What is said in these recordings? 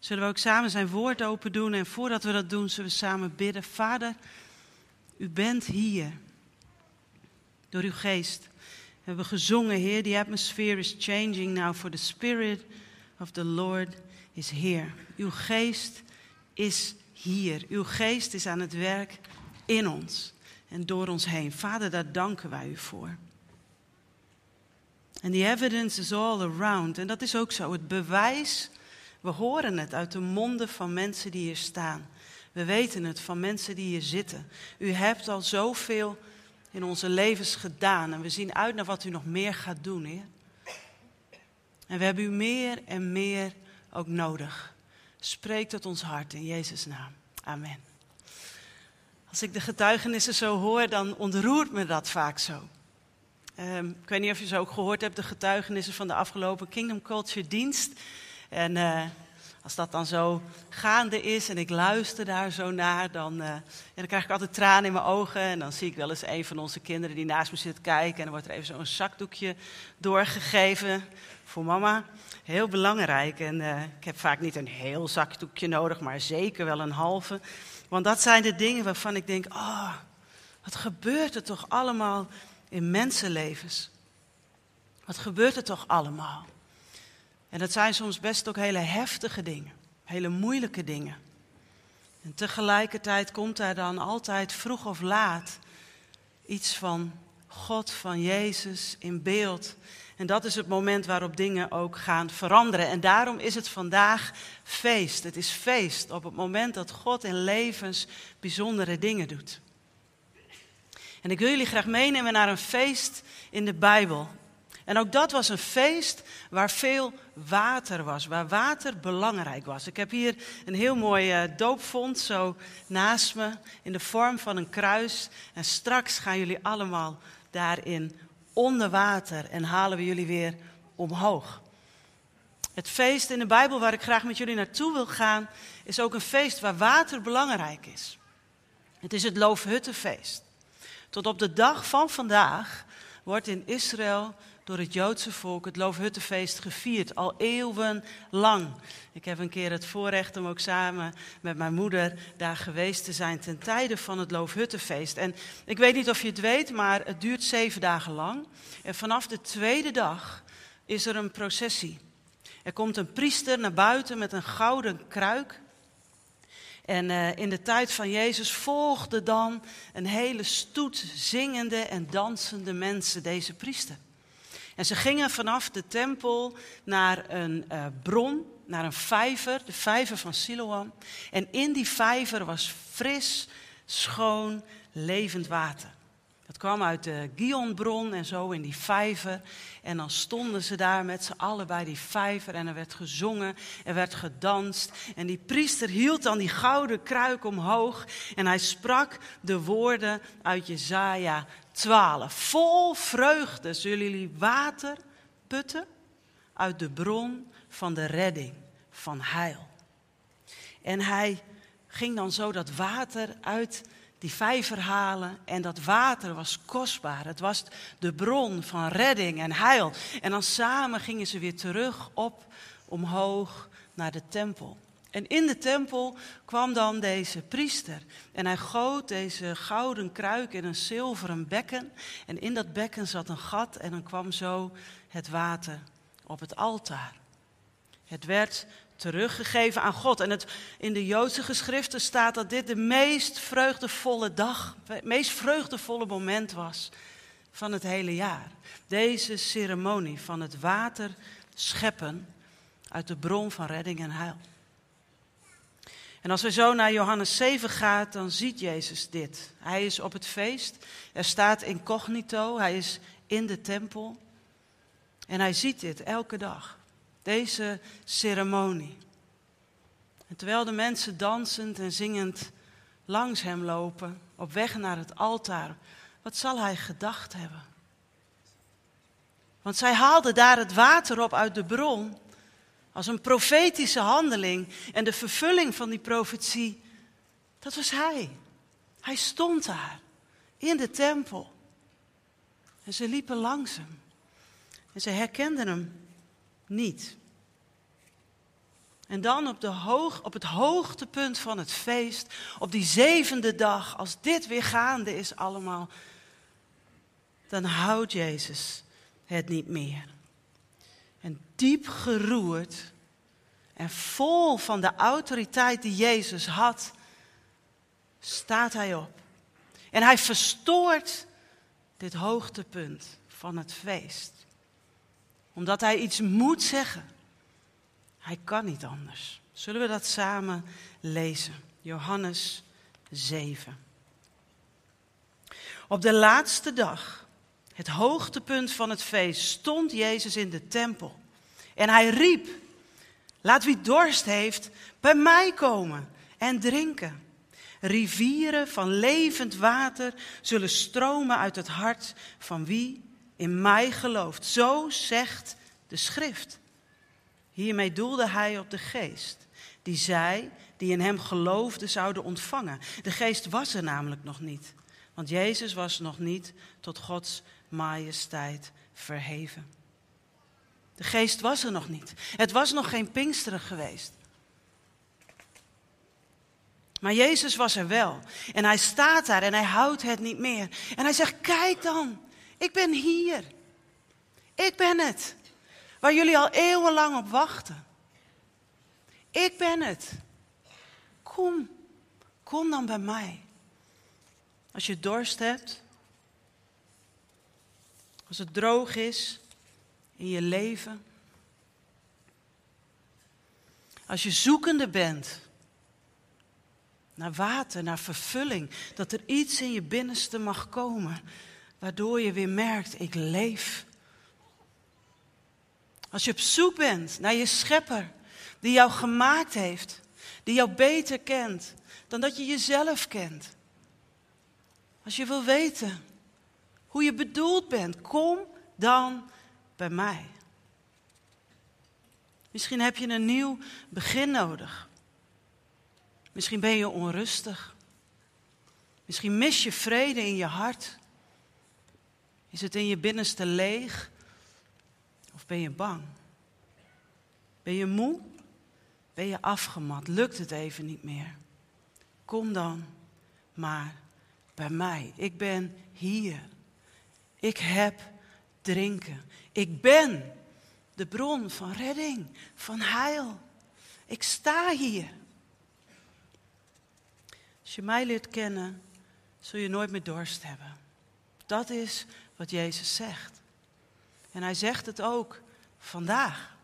zullen we ook samen zijn woord open doen. En voordat we dat doen, zullen we samen bidden. Vader, u bent hier. Door uw geest. We hebben gezongen, Heer, the atmosphere is changing now for the spirit of the Lord is here. Uw geest is hier. Uw geest is aan het werk in ons en door ons heen. Vader, daar danken wij u voor. En the evidence is all around. En dat is ook zo. Het bewijs, we horen het uit de monden van mensen die hier staan. We weten het van mensen die hier zitten. U hebt al zoveel in onze levens gedaan. En we zien uit naar wat u nog meer gaat doen, Heer. En we hebben u meer en meer ook nodig. Spreek tot ons hart in Jezus' naam. Amen. Als ik de getuigenissen zo hoor, dan ontroert me dat vaak zo. Um, ik weet niet of je ze ook gehoord hebt, de getuigenissen van de afgelopen Kingdom Culture dienst. En uh, als dat dan zo gaande is en ik luister daar zo naar, dan, uh, ja, dan krijg ik altijd tranen in mijn ogen. En dan zie ik wel eens een van onze kinderen die naast me zit kijken. En dan wordt er even zo'n zakdoekje doorgegeven voor mama. Heel belangrijk. En uh, ik heb vaak niet een heel zakdoekje nodig, maar zeker wel een halve. Want dat zijn de dingen waarvan ik denk, oh, wat gebeurt er toch allemaal in mensenlevens? Wat gebeurt er toch allemaal? En dat zijn soms best ook hele heftige dingen, hele moeilijke dingen. En tegelijkertijd komt er dan altijd vroeg of laat iets van God, van Jezus in beeld. En dat is het moment waarop dingen ook gaan veranderen. En daarom is het vandaag feest. Het is feest op het moment dat God in levens bijzondere dingen doet. En ik wil jullie graag meenemen naar een feest in de Bijbel. En ook dat was een feest waar veel water was, waar water belangrijk was. Ik heb hier een heel mooi uh, doopvond zo naast me in de vorm van een kruis. En straks gaan jullie allemaal daarin onder water en halen we jullie weer omhoog. Het feest in de Bijbel waar ik graag met jullie naartoe wil gaan, is ook een feest waar water belangrijk is. Het is het Loofhuttenfeest. Tot op de dag van vandaag wordt in Israël door het Joodse volk het Loofhuttenfeest gevierd, al eeuwenlang. Ik heb een keer het voorrecht om ook samen met mijn moeder daar geweest te zijn ten tijde van het Loofhuttenfeest. En ik weet niet of je het weet, maar het duurt zeven dagen lang. En vanaf de tweede dag is er een processie. Er komt een priester naar buiten met een gouden kruik. En uh, in de tijd van Jezus volgde dan een hele stoet zingende en dansende mensen deze priester. En ze gingen vanaf de tempel naar een uh, bron, naar een vijver, de vijver van Siloam. En in die vijver was fris, schoon, levend water. Dat kwam uit de Gionbron en zo in die vijver. En dan stonden ze daar met z'n allen bij die vijver. En er werd gezongen, er werd gedanst. En die priester hield dan die gouden kruik omhoog. En hij sprak de woorden uit Jezaja 12. Vol vreugde zullen jullie water putten uit de bron van de redding, van heil. En hij ging dan zo dat water uit die vijver halen. En dat water was kostbaar. Het was de bron van redding en heil. En dan samen gingen ze weer terug op, omhoog naar de tempel. En in de tempel kwam dan deze priester. En hij goot deze gouden kruik in een zilveren bekken. En in dat bekken zat een gat en dan kwam zo het water op het altaar. Het werd teruggegeven aan God. En het, in de Joodse geschriften staat dat dit de meest vreugdevolle dag, het meest vreugdevolle moment was van het hele jaar. Deze ceremonie van het water scheppen uit de bron van redding en heil. En als we zo naar Johannes 7 gaan, dan ziet Jezus dit. Hij is op het feest, er staat incognito, hij is in de tempel. En hij ziet dit elke dag, deze ceremonie. En terwijl de mensen dansend en zingend langs hem lopen, op weg naar het altaar, wat zal hij gedacht hebben? Want zij haalden daar het water op uit de bron als een profetische handeling. En de vervulling van die profetie, dat was hij. Hij stond daar in de tempel. En ze liepen langs hem. En ze herkenden hem niet. En dan op, de hoog, op het hoogtepunt van het feest, op die zevende dag, als dit weer gaande is allemaal, dan houdt Jezus het niet meer. En diep geroerd en vol van de autoriteit die Jezus had, staat hij op. En hij verstoort dit hoogtepunt van het feest. Omdat hij iets moet zeggen. Hij kan niet anders. Zullen we dat samen lezen? Johannes 7. Op de laatste dag, het hoogtepunt van het feest, stond Jezus in de tempel. En hij riep: Laat wie dorst heeft bij mij komen en drinken. Rivieren van levend water zullen stromen uit het hart van wie in mij gelooft. Zo zegt de schrift. Hiermee doelde hij op de geest, die zij, die in hem geloofden, zouden ontvangen. De geest was er namelijk nog niet, want Jezus was nog niet tot Gods majesteit verheven. De geest was er nog niet. Het was nog geen Pinksteren geweest. Maar Jezus was er wel. En hij staat daar en hij houdt het niet meer. En hij zegt, kijk dan, ik ben hier. Ik ben het. Waar jullie al eeuwenlang op wachten. Ik ben het. Kom, kom dan bij mij. Als je dorst hebt. Als het droog is in je leven. Als je zoekende bent naar water, naar vervulling. Dat er iets in je binnenste mag komen, waardoor je weer merkt, ik leef. Als je op zoek bent naar je schepper, die jou gemaakt heeft, die jou beter kent dan dat je jezelf kent. Als je wil weten hoe je bedoeld bent, kom dan bij mij. Misschien heb je een nieuw begin nodig. Misschien ben je onrustig. Misschien mis je vrede in je hart. Is het in je binnenste leeg? Of ben je bang? Ben je moe? Ben je afgemat? Lukt het even niet meer? Kom dan maar bij mij. Ik ben hier. Ik heb drinken. Ik ben de bron van redding, van heil. Ik sta hier. Als je mij leert kennen, zul je nooit meer dorst hebben. Dat is wat Jezus zegt. En hij zegt het ook vandaag.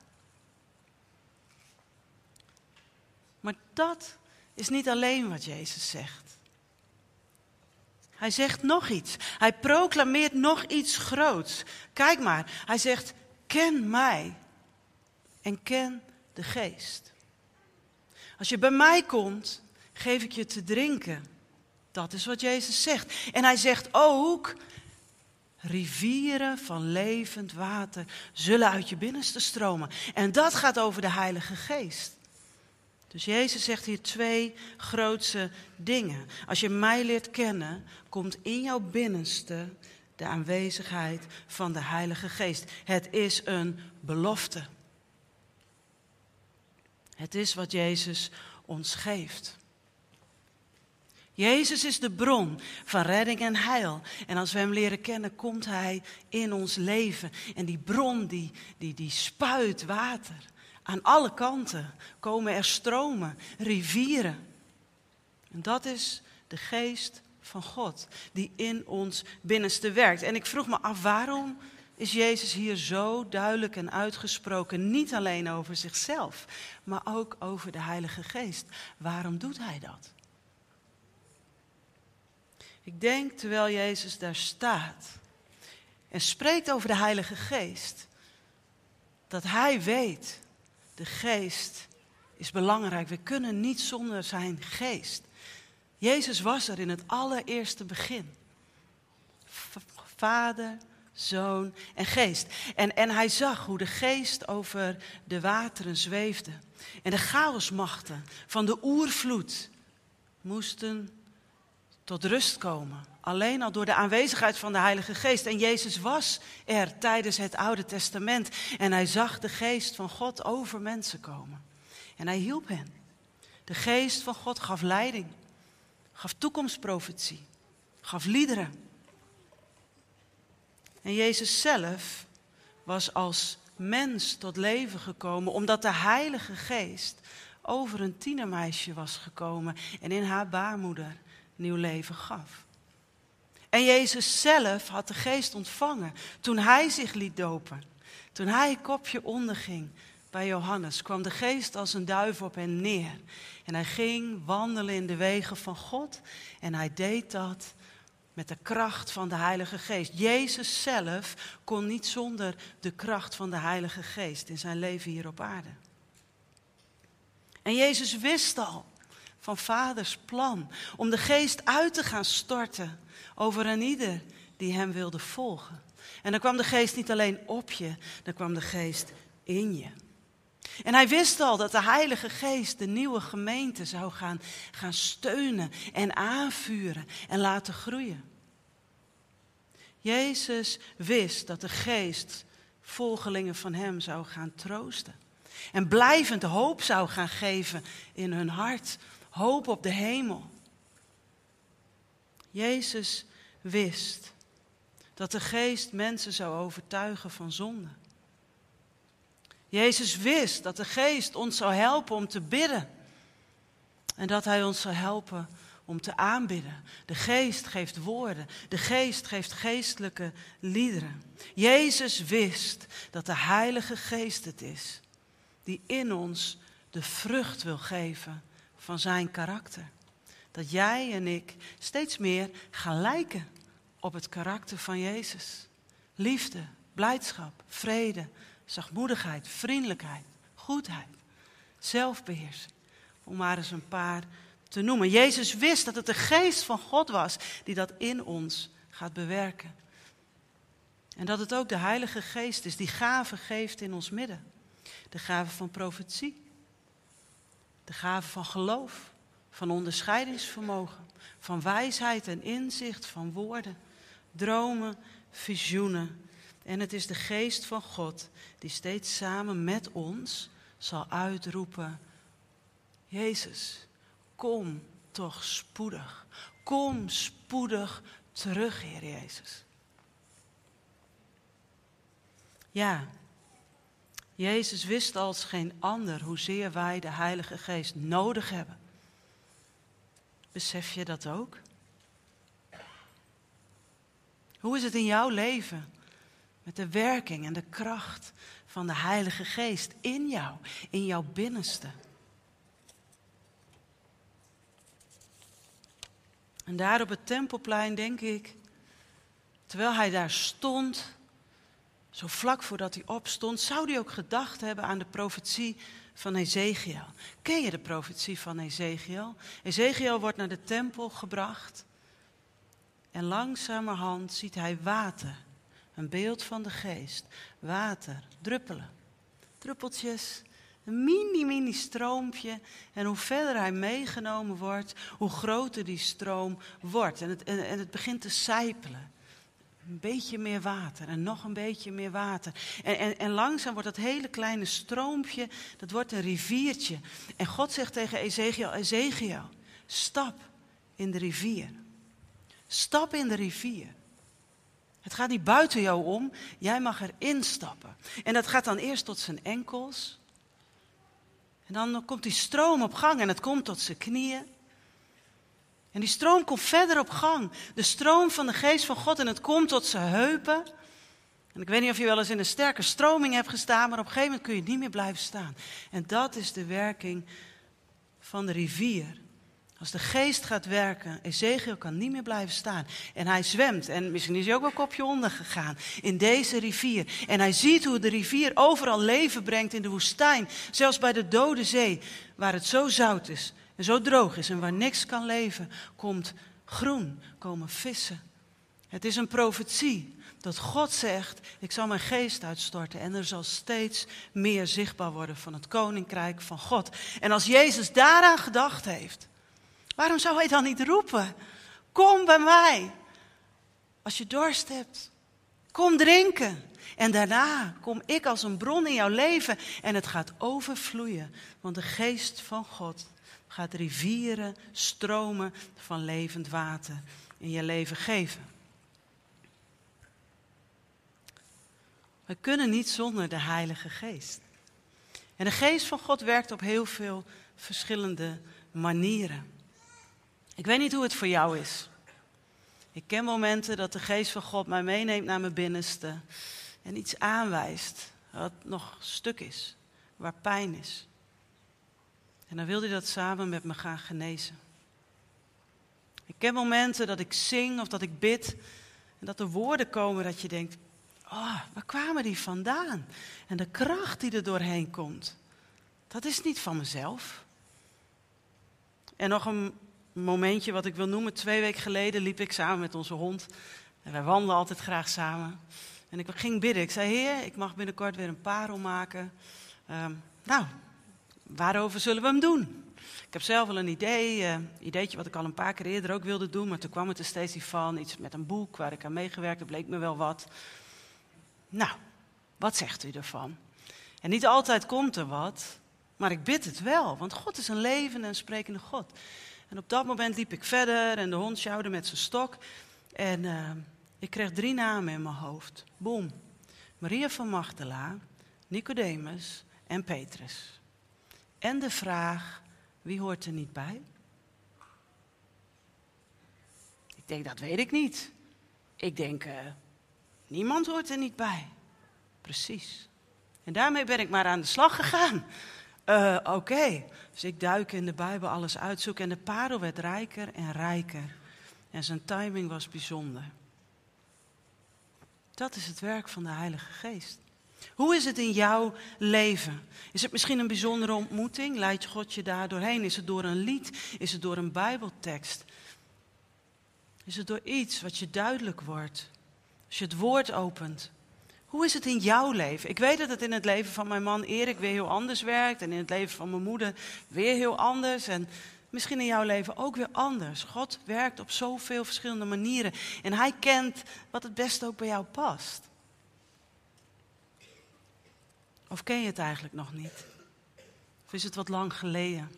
Maar dat is niet alleen wat Jezus zegt. Hij zegt nog iets. Hij proclameert nog iets groots. Kijk maar, hij zegt: Ken mij en ken de geest. Als je bij mij komt, geef ik je te drinken. Dat is wat Jezus zegt. En hij zegt ook, rivieren van levend water zullen uit je binnenste stromen. En dat gaat over de Heilige Geest. Dus Jezus zegt hier twee grootse dingen. Als je mij leert kennen, komt in jouw binnenste de aanwezigheid van de Heilige Geest. Het is een belofte. Het is wat Jezus ons geeft. Jezus is de bron van redding en heil. En als we Hem leren kennen, komt Hij in ons leven. En die bron, die, die, die spuit water. Aan alle kanten komen er stromen, rivieren. En dat is de geest van God, die in ons binnenste werkt. En ik vroeg me af, waarom is Jezus hier zo duidelijk en uitgesproken, niet alleen over zichzelf, maar ook over de Heilige Geest? Waarom doet Hij dat? Ik denk terwijl Jezus daar staat en spreekt over de Heilige Geest, dat Hij weet, de Geest is belangrijk. We kunnen niet zonder zijn Geest. Jezus was er in het allereerste begin. Vader, Zoon en Geest. En, en hij zag hoe de Geest over de wateren zweefde. En de chaosmachten van de oervloed moesten tot rust komen. Alleen al door de aanwezigheid van de Heilige Geest. En Jezus was er tijdens het Oude Testament. En hij zag de Geest van God over mensen komen. En hij hielp hen. De geest van God gaf leiding, gaf toekomstprofetie, gaf liederen. En Jezus zelf was als mens tot leven gekomen, omdat de Heilige Geest over een tienermeisje was gekomen en in haar baarmoeder nieuw leven gaf. En Jezus zelf had de geest ontvangen toen hij zich liet dopen. Toen hij kopje onderging bij Johannes, kwam de geest als een duif op hen neer. En hij ging wandelen in de wegen van God en hij deed dat met de kracht van de Heilige Geest. Jezus zelf kon niet zonder de kracht van de Heilige Geest in zijn leven hier op aarde. En Jezus wist al van Vaders plan om de Geest uit te gaan storten over een ieder die Hem wilde volgen. En dan kwam de Geest niet alleen op je, dan kwam de Geest in je. En hij wist al dat de Heilige Geest de nieuwe gemeente zou gaan, gaan steunen en aanvuren en laten groeien. Jezus wist dat de Geest volgelingen van Hem zou gaan troosten. En blijvend hoop zou gaan geven in hun hart. Hoop op de hemel. Jezus wist dat de Geest mensen zou overtuigen van zonde. Jezus wist dat de Geest ons zou helpen om te bidden. En dat Hij ons zou helpen om te aanbidden. De Geest geeft woorden. De Geest geeft geestelijke liederen. Jezus wist dat de Heilige Geest het is die in ons de vrucht wil geven van Zijn karakter. Dat jij en ik steeds meer gaan lijken op het karakter van Jezus. Liefde, blijdschap, vrede, zachtmoedigheid, vriendelijkheid, goedheid, zelfbeheersing. Om maar eens een paar te noemen. Jezus wist dat het de geest van God was die dat in ons gaat bewerken. En dat het ook de Heilige Geest is die gaven geeft in ons midden. De gave van profetie, de gave van geloof, van onderscheidingsvermogen, van wijsheid en inzicht, van woorden, dromen, visioenen. En het is de geest van God die steeds samen met ons zal uitroepen, Jezus, kom toch spoedig. Kom spoedig terug, Heer Jezus. Ja, Jezus wist als geen ander hoezeer wij de Heilige Geest nodig hebben. Besef je dat ook? Hoe is het in jouw leven met de werking en de kracht van de Heilige Geest in jou, in jouw binnenste? En daar op het Tempelplein denk ik, terwijl hij daar stond, zo vlak voordat hij opstond, zou hij ook gedacht hebben aan de profetie van Ezekiel. Ken je de profetie van Ezekiel? Ezekiel wordt naar de tempel gebracht en langzamerhand ziet hij water, een beeld van de geest, water, druppelen, druppeltjes, een mini, mini stroompje. En hoe verder hij meegenomen wordt, hoe groter die stroom wordt. En het, het begint te sijpelen. Een beetje meer water en nog een beetje meer water. En, en, en langzaam wordt dat hele kleine stroompje, dat wordt een riviertje. En God zegt tegen Ezekiel, Ezekiel, stap in de rivier. Stap in de rivier. Het gaat niet buiten jou om, jij mag erin stappen. En dat gaat dan eerst tot zijn enkels. En dan komt die stroom op gang en het komt tot zijn knieën. En die stroom komt verder op gang. De stroom van de geest van God en het komt tot zijn heupen. En ik weet niet of je wel eens in een sterke stroming hebt gestaan, maar op een gegeven moment kun je niet meer blijven staan. En dat is de werking van de rivier. Als de geest gaat werken, Ezekiel kan niet meer blijven staan. En hij zwemt, en misschien is hij ook wel kopje onder gegaan, in deze rivier. En hij ziet hoe de rivier overal leven brengt in de woestijn. Zelfs bij de dode zee, waar het zo zout is zo droog is en waar niks kan leven, komt groen, komen vissen. Het is een profetie dat God zegt, ik zal mijn geest uitstorten en er zal steeds meer zichtbaar worden van het koninkrijk van God. En als Jezus daaraan gedacht heeft, waarom zou hij dan niet roepen, kom bij mij als je dorst hebt, kom drinken. En daarna kom ik als een bron in jouw leven en het gaat overvloeien. Want de geest van God gaat rivieren, stromen van levend water in je leven geven. We kunnen niet zonder de Heilige Geest. En de Geest van God werkt op heel veel verschillende manieren. Ik weet niet hoe het voor jou is. Ik ken momenten dat de Geest van God mij meeneemt naar mijn binnenste en iets aanwijst wat nog stuk is, waar pijn is. En dan wil hij dat samen met me gaan genezen. Ik ken momenten dat ik zing of dat ik bid en dat er woorden komen dat je denkt, oh, waar kwamen die vandaan? En de kracht die er doorheen komt, dat is niet van mezelf. En nog een momentje wat ik wil noemen. Twee weken geleden liep ik samen met onze hond. En wij wandelen altijd graag samen. En ik ging bidden. Ik zei, heer, ik mag binnenkort weer een parel maken. Ehm, nou, waarover zullen we hem doen? Ik heb zelf wel een idee, uh, ideetje wat ik al een paar keer eerder ook wilde doen. Maar toen kwam het er steeds niet van. Iets met een boek waar ik aan meegewerkt heb, bleek me wel wat. Nou, wat zegt u ervan? En niet altijd komt er wat, maar ik bid het wel. Want God is een levende en sprekende God. En op dat moment liep ik verder en de hond sjouwde met zijn stok. En uh, ik kreeg drie namen in mijn hoofd. Boom. Maria van Magdala, Nicodemus en Petrus. En de vraag, wie hoort er niet bij? Ik denk, dat weet ik niet. Ik denk, uh, niemand hoort er niet bij. Precies. En daarmee ben ik maar aan de slag gegaan. Uh, Oké, dus ik duik in de Bijbel alles uitzoeken en de parel werd rijker en rijker. En zijn timing was bijzonder. Dat is het werk van de Heilige Geest. Hoe is het in jouw leven? Is het misschien een bijzondere ontmoeting? Leidt God je daar doorheen? Is het door een lied? Is het door een Bijbeltekst? Is het door iets wat je duidelijk wordt? Als je het woord opent. Hoe is het in jouw leven? Ik weet dat het in het leven van mijn man Erik weer heel anders werkt. En in het leven van mijn moeder weer heel anders. En misschien in jouw leven ook weer anders. God werkt op zoveel verschillende manieren. En hij kent wat het beste ook bij jou past. Of ken je het eigenlijk nog niet? Of is het wat lang geleden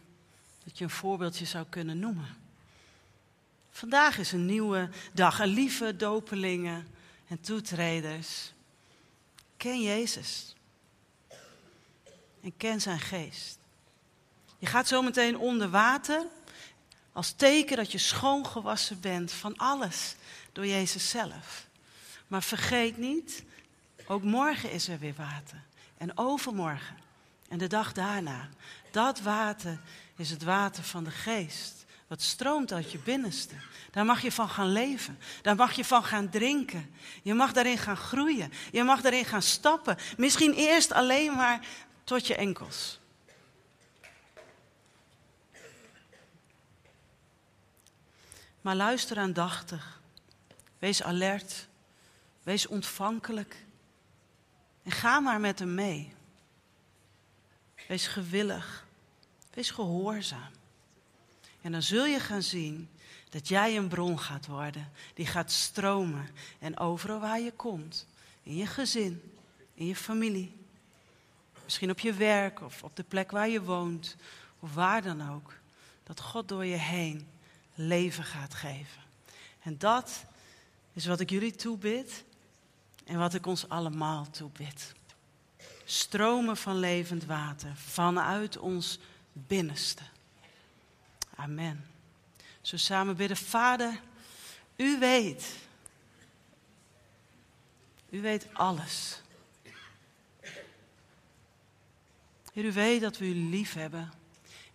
dat je een voorbeeldje zou kunnen noemen? Vandaag is een nieuwe dag. En lieve dopelingen en toetreders. Ken Jezus. En ken zijn geest. Je gaat zo meteen onder water als teken dat je schoongewassen bent van alles door Jezus zelf. Maar vergeet niet, ook morgen is er weer water. En overmorgen en de dag daarna. Dat water is het water van de geest. Wat stroomt uit je binnenste. Daar mag je van gaan leven. Daar mag je van gaan drinken. Je mag daarin gaan groeien. Je mag daarin gaan stappen. Misschien eerst alleen maar tot je enkels. Maar luister aandachtig. Wees alert. Wees ontvankelijk. En ga maar met hem mee. Wees gewillig. Wees gehoorzaam. En dan zul je gaan zien dat jij een bron gaat worden die gaat stromen. En overal waar je komt, in je gezin, in je familie, misschien op je werk of op de plek waar je woont, of waar dan ook, dat God door je heen leven gaat geven. En dat is wat ik jullie toebid en wat ik ons allemaal toebid. Stromen van levend water vanuit ons binnenste. Amen. Zo samen bidden, Vader, u weet. U weet alles. U weet dat we u lief hebben.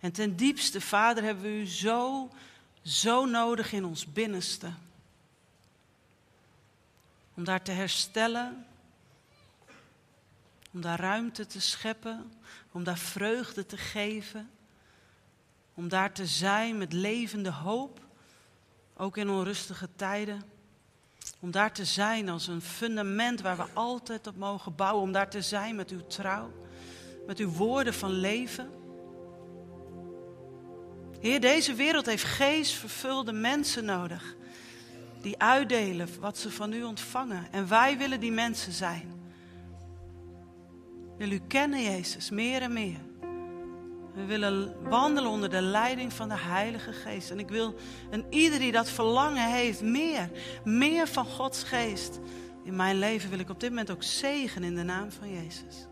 En ten diepste, Vader, hebben we u zo, zo nodig in ons binnenste. Om daar te herstellen. Om daar ruimte te scheppen. Om daar vreugde te geven. Om daar te zijn met levende hoop, ook in onrustige tijden. Om daar te zijn als een fundament waar we altijd op mogen bouwen. Om daar te zijn met uw trouw, met uw woorden van leven. Heer, deze wereld heeft geestvervulde mensen nodig. Die uitdelen wat ze van u ontvangen. En wij willen die mensen zijn. wil u kennen, Jezus, meer en meer. We willen wandelen onder de leiding van de Heilige Geest. En ik wil, en ieder die dat verlangen heeft, meer, meer van Gods Geest. In mijn leven wil ik op dit moment ook zegen in de naam van Jezus.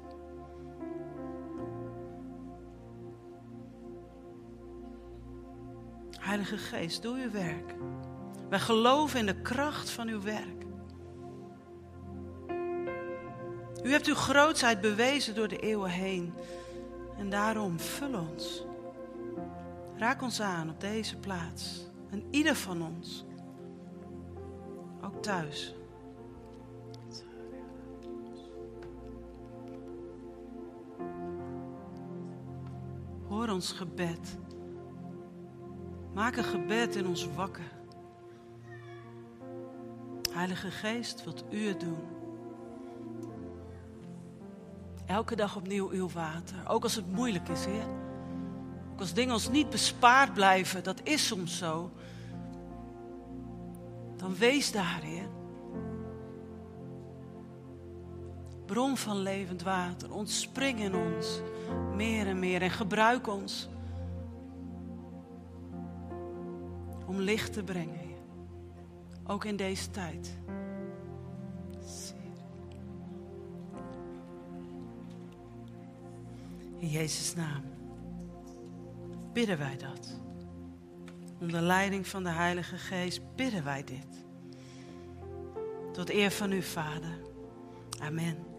Heilige Geest, doe uw werk. Wij geloven in de kracht van uw werk. U hebt uw grootheid bewezen door de eeuwen heen. En daarom vul ons. Raak ons aan op deze plaats. En ieder van ons. Ook thuis. Hoor ons gebed. Maak een gebed in ons wakker. Heilige Geest, wilt u het doen? Elke dag opnieuw uw water. Ook als het moeilijk is, Heer. Ook als dingen ons niet bespaard blijven, dat is soms zo. Dan wees daar, Heer. Bron van levend water, ontspring in ons meer en meer en gebruik ons om licht te brengen. Ook in deze tijd. In Jezus' naam bidden wij dat. Onder leiding van de Heilige Geest bidden wij dit. Tot eer van u, Vader. Amen.